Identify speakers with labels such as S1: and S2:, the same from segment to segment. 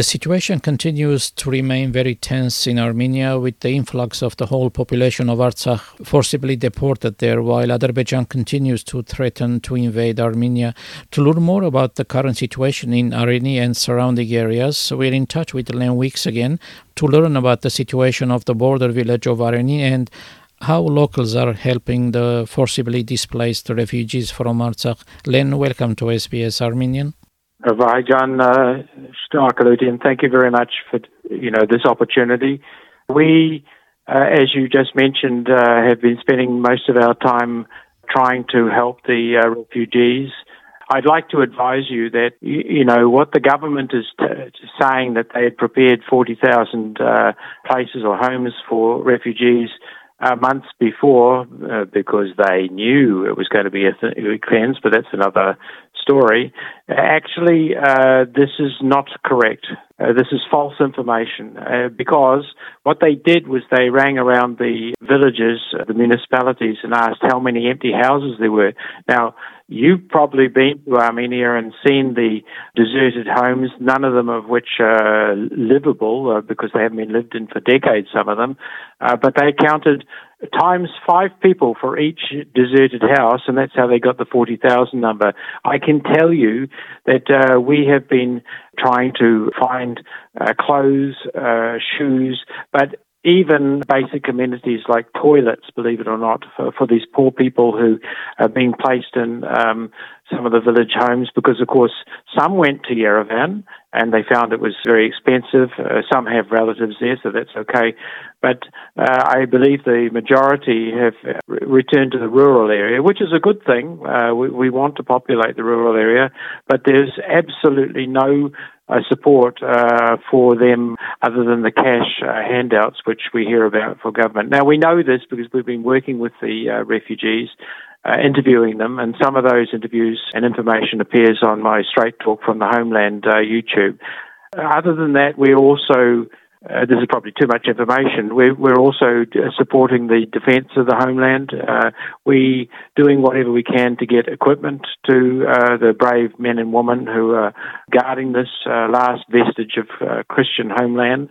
S1: The situation continues to remain very tense in Armenia with the influx of the whole population of Artsakh forcibly deported there while Azerbaijan continues to threaten to invade Armenia. To learn more about the current situation in Areni and surrounding areas, we're in touch with Len Wicks again to learn about the situation of the border village of Areni and how locals are helping the forcibly displaced refugees from Artsakh. Len, welcome to SBS Armenian.
S2: Vahijan uh, Starkaludian, thank you very much for you know this opportunity. We, uh, as you just mentioned, uh, have been spending most of our time trying to help the uh, refugees. I'd like to advise you that you know what the government is t- saying that they had prepared forty thousand uh, places or homes for refugees uh, months before uh, because they knew it was going to be a th- cleanse, but that's another story. Actually, uh, this is not correct. Uh, this is false information uh, because what they did was they rang around the villages, uh, the municipalities, and asked how many empty houses there were. Now, you've probably been to Armenia and seen the deserted homes, none of them of which are livable uh, because they haven't been lived in for decades, some of them, uh, but they counted times five people for each deserted house, and that's how they got the 40,000 number. I can tell you that uh, we have been trying to find uh, clothes, uh, shoes, but even basic amenities like toilets, believe it or not, for, for these poor people who are being placed in um, some of the village homes because, of course, some went to Yerevan and they found it was very expensive. Uh, some have relatives there, so that's okay. But uh, I believe the majority have returned to the rural area, which is a good thing. Uh, we, we, want to populate the rural area, but there's absolutely no uh, support uh, for them other than the cash uh, handouts, which we hear about for government. Now, we know this because we've been working with the refugees uh, interviewing them, and some of those interviews and information appears on my Straight Talk from the Homeland uh, YouTube. Other than that, we also uh, this is probably too much information. We're, we're also supporting the defence of the homeland. Uh, we doing whatever we can to get equipment to uh, the brave men and women who are guarding this uh, last vestige of uh, Christian homeland.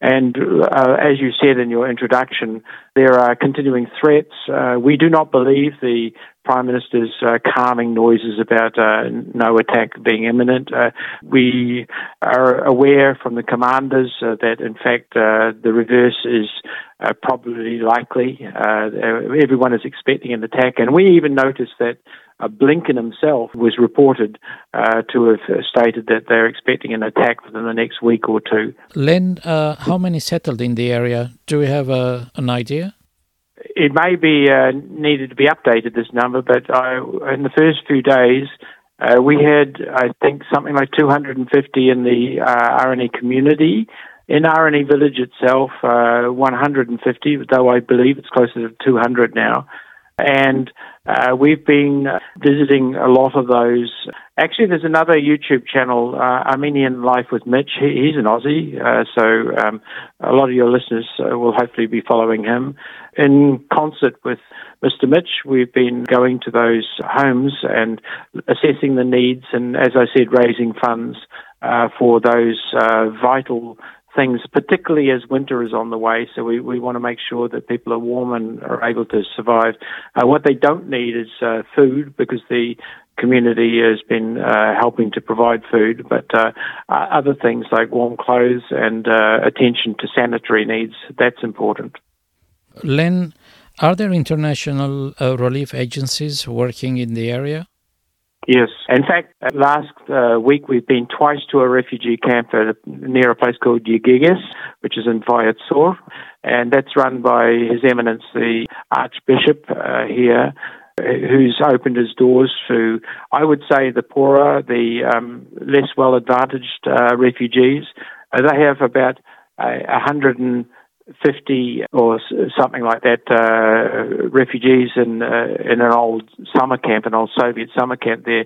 S2: And uh, as you said in your introduction, there are continuing threats. Uh, we do not believe the Prime Minister's uh, calming noises about uh, no attack being imminent. Uh, we are aware from the commanders uh, that, in fact, the reverse is probably likely. everyone is expecting an attack, and we even noticed that uh, Blinken himself was reported uh, to have stated that they're expecting an attack within the next week or two.
S1: Len, uh, how many settled in the area? Do we have uh, an idea?
S2: It may be uh, needed to be updated, this number, but in the first few days, uh, we had, I think, something like 250 in the uh, Areni community. In Areni village itself, 150, though I believe it's closer to 200 now. And uh, we've been visiting a lot of those. Actually, there's another YouTube channel, uh, Armenian Life with Mitch. He, he's an Aussie, uh, so um, a lot of your listeners uh, will hopefully be following him. In concert with Mr. Mitch, we've been going to those homes and assessing the needs, and as I said, raising funds uh, for those uh, vital things, particularly as winter is on the way. So we, we want to make sure that people are warm and are able to survive. Uh, what they don't need is uh, food because the community has been uh, helping to provide food, but uh, uh, other things like warm clothes and uh, attention to sanitary needs, that's important.
S1: Len, are there international relief agencies working in the area?
S2: Yes. In fact, last uh, week we've been twice to a refugee camp at, near a place called Yeghegis, which is in Vayots Dzor, and that's run by His Eminence the Archbishop uh, here, who's opened his doors to, I would say, the poorer, the um, less well advantaged uh, refugees. Uh, they have about a hundred and 50 or something like that uh, refugees in uh, in an old summer camp, an old Soviet summer camp there.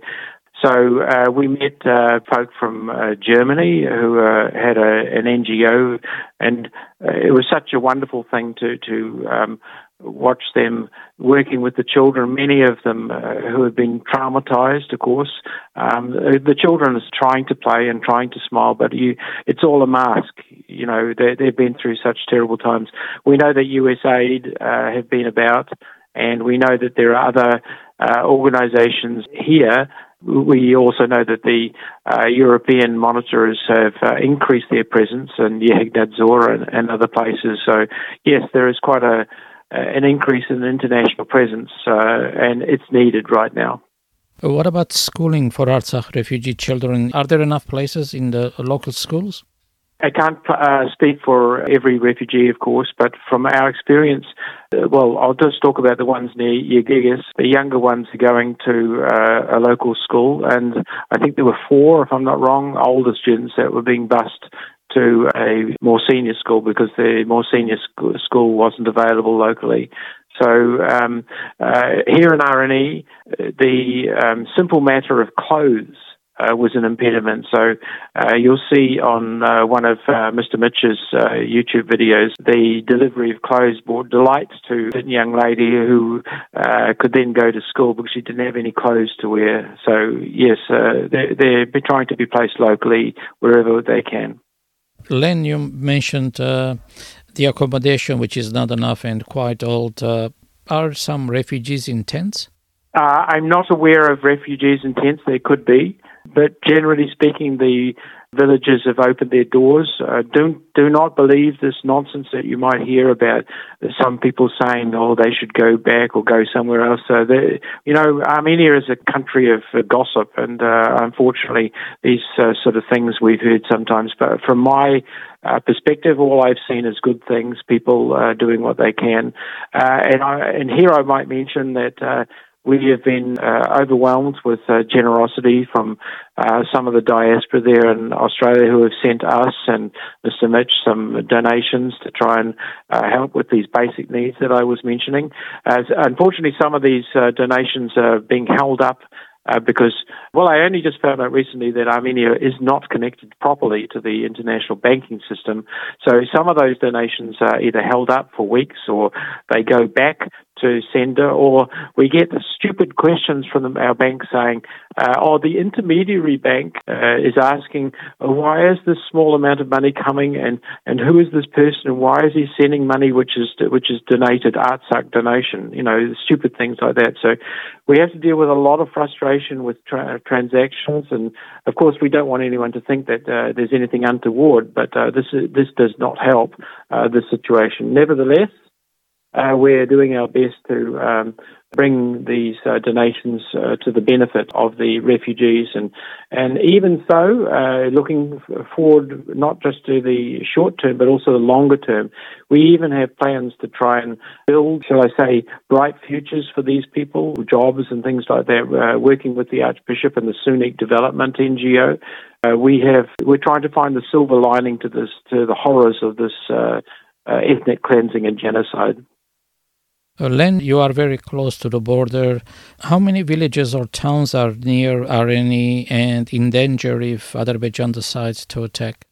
S2: So uh, we met uh, folk from uh, Germany who uh, had a, an NGO, and it was such a wonderful thing to to um, watch them working with the children, many of them uh, who have been traumatized, of course. Um, the children are trying to play and trying to smile, but you, it's all a mask. You know, they, they've been through such terrible times. We know that USAID uh, have been about, and we know that there are other uh, organizations here we also know that the uh, European monitors have uh, increased their presence in Yeghegnadzor and, and, other places. So, yes, there is quite a an increase in international presence, uh, and it's needed right now.
S1: What about schooling for Artsakh refugee children? Are there enough places in the local schools?
S2: I can't uh, speak for every refugee, of course, but from our experience, uh, well, I'll just talk about the ones near Yeghegis. The younger ones are going to uh, a local school, and I think there were four, if I'm not wrong, older students that were being bused to a more senior school because the more senior school wasn't available locally. So um, uh, here in Areni, the um, simple matter of clothes uh, was an impediment. So uh, you'll see on uh, one of uh, Mr. Mitch's uh, YouTube videos the delivery of clothes brought delight to a young lady who uh, could then go to school because she didn't have any clothes to wear. So yes, they're, they're trying to be placed locally wherever they can.
S1: Len, you mentioned the accommodation, which is not enough and quite old. are some refugees in tents?
S2: I'm not aware of refugees in tents. There could be. But generally speaking, the villages have opened their doors. Uh, do do not believe this nonsense that you might hear about some people saying, "Oh, they should go back or go somewhere else." So, you know, Armenia is a country of uh, gossip, and uh, unfortunately, these uh, sort of things we've heard sometimes. But from my uh, perspective, all I've seen is good things, people uh, doing what they can. And, I, and here I might mention that we have been uh, overwhelmed with uh, generosity from uh, some of the diaspora there in Australia who have sent us and Mr. Mitch some donations to try and uh, help with these basic needs that I was mentioning. Unfortunately, some of these uh, donations are being held up uh, because, well, I only just found out recently that Armenia is not connected properly to the international banking system. So some of those donations are either held up for weeks or they go back to sender, or we get the stupid questions from our bank saying, uh, "Oh, the intermediary bank uh, is asking, oh, why is this small amount of money coming, and and who is this person, and why is he sending money which is which is donated Artsakh donation? You know, stupid things like that. So we have to deal with a lot of frustration with tra- transactions, and of course, we don't want anyone to think that uh, there's anything untoward, but uh, this is, this does not help uh, the situation. Nevertheless uh, we're doing our best to um, bring these uh, donations uh, to the benefit of the refugees, and and even so, uh, looking forward not just to the short term but also the longer term, we even have plans to try and build, shall I say, bright futures for these people, jobs and things like that. Uh, working with the Archbishop and the Syunik Development NGO, uh, we have we're trying to find the silver lining to this to the horrors of this. ethnic cleansing and genocide.
S1: Uh, Len, you are very close to the border. How many villages or towns are near Areni and in danger if Azerbaijan decides to attack?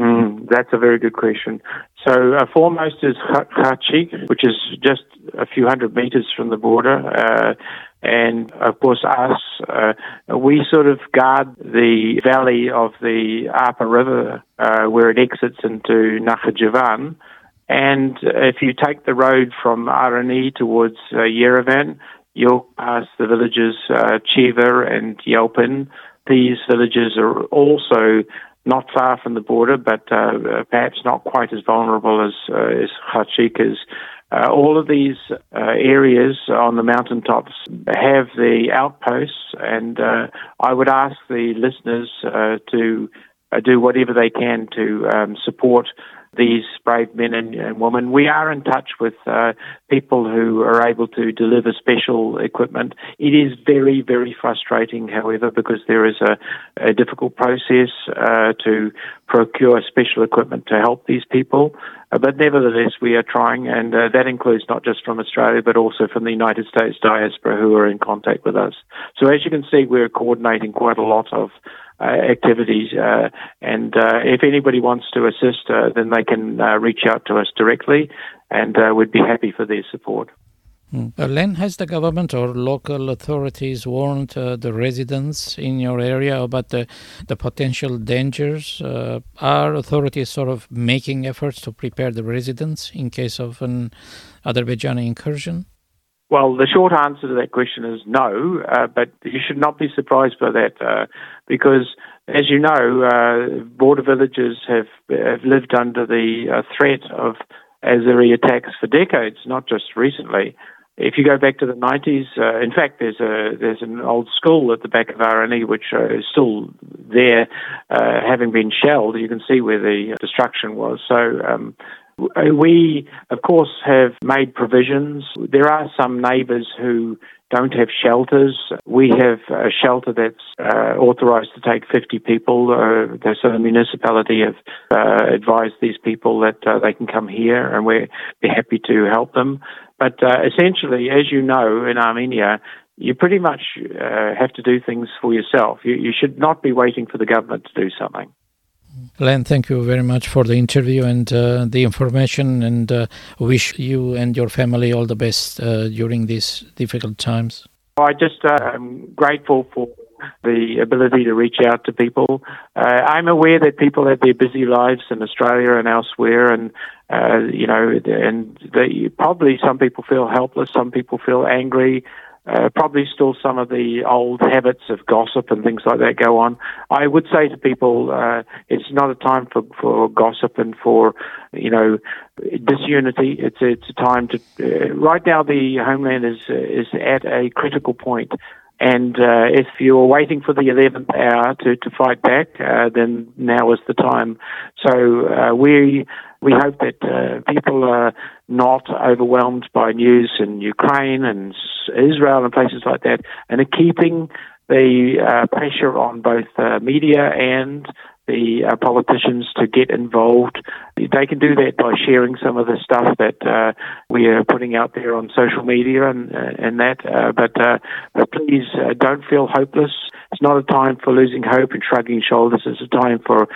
S2: Mm, that's a very good question. So, uh, foremost is Khachik, which is just a few hundred meters from the border. Uh, and of course, us, uh, we sort of guard the valley of the Arpa River uh, where it exits into Nakhichevan. And if you take the road from Areni towards uh, Yerevan, you'll pass the villages uh, Chiva and Yelpin. These villages are also not far from the border, but uh, perhaps not quite as vulnerable as, uh, as. Uh, all of these uh, areas on the mountaintops have the outposts, and uh, I would ask the listeners uh, to do whatever they can to um, support these brave men and, and women. We are in touch with uh, people who are able to deliver special equipment. It is very, very frustrating, however, because there is a, a difficult process uh, to procure special equipment to help these people. Uh, but nevertheless, we are trying, and uh, that includes not just from Australia, but also from the United States diaspora who are in contact with us. So as you can see, we're coordinating quite a lot of activities. and if anybody wants to assist, then they can reach out to us directly, and we'd be happy for their support.
S1: Mm. Uh, Len, has the government or local authorities warned uh, the residents in your area about the, the potential dangers? Uh, are authorities sort of making efforts to prepare the residents in case of an Azerbaijani incursion?
S2: Well, the short answer to that question is no, uh, but you should not be surprised by that uh, because, as you know, uh, border villages have, have lived under the threat of Azeri attacks for decades, not just recently. If you go back to the 90s, uh, in fact, there's a there's an old school at the back of Areni which uh, is still there, uh, having been shelled. You can see where the destruction was. So um, we, of course, have made provisions. There are some neighbours who don't have shelters. We have a shelter that's uh, authorised to take 50 people. Uh, so the municipality have uh, advised these people that uh, they can come here and we're, happy to help them. But uh, essentially, as you know, in Armenia, you pretty much uh, have to do things for yourself. You, you should not be waiting for the government to do something.
S1: Len, thank you very much for the interview and uh, the information, and uh, wish you and your family all the best uh, during these difficult times.
S2: I just uh, am grateful for the ability to reach out to people. Uh, I'm aware that people have their busy lives in Australia and elsewhere, and uh, you know, and they, probably some people feel helpless, some people feel angry, uh, probably still some of the old habits of gossip and things like that go on. I would say to people, uh, it's not a time for, for gossip and for, you know, disunity. It's it's a time to. Uh, right now, the homeland is is at a critical point. And uh, if you're waiting for the 11th hour to, to fight back, uh, then now is the time. So uh, we we hope that uh, people are not overwhelmed by news in Ukraine and Israel and places like that, and are keeping the uh, pressure on both uh, media and the uh, politicians to get involved. They can do that by sharing some of the stuff that uh, we are putting out there on social media and uh, and that. Uh, but uh, but please uh, don't feel hopeless. It's not a time for losing hope and shrugging shoulders. It's a time for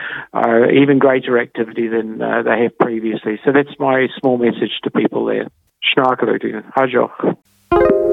S2: even greater activity than they have previously. So that's my small message to people there. Hajoch.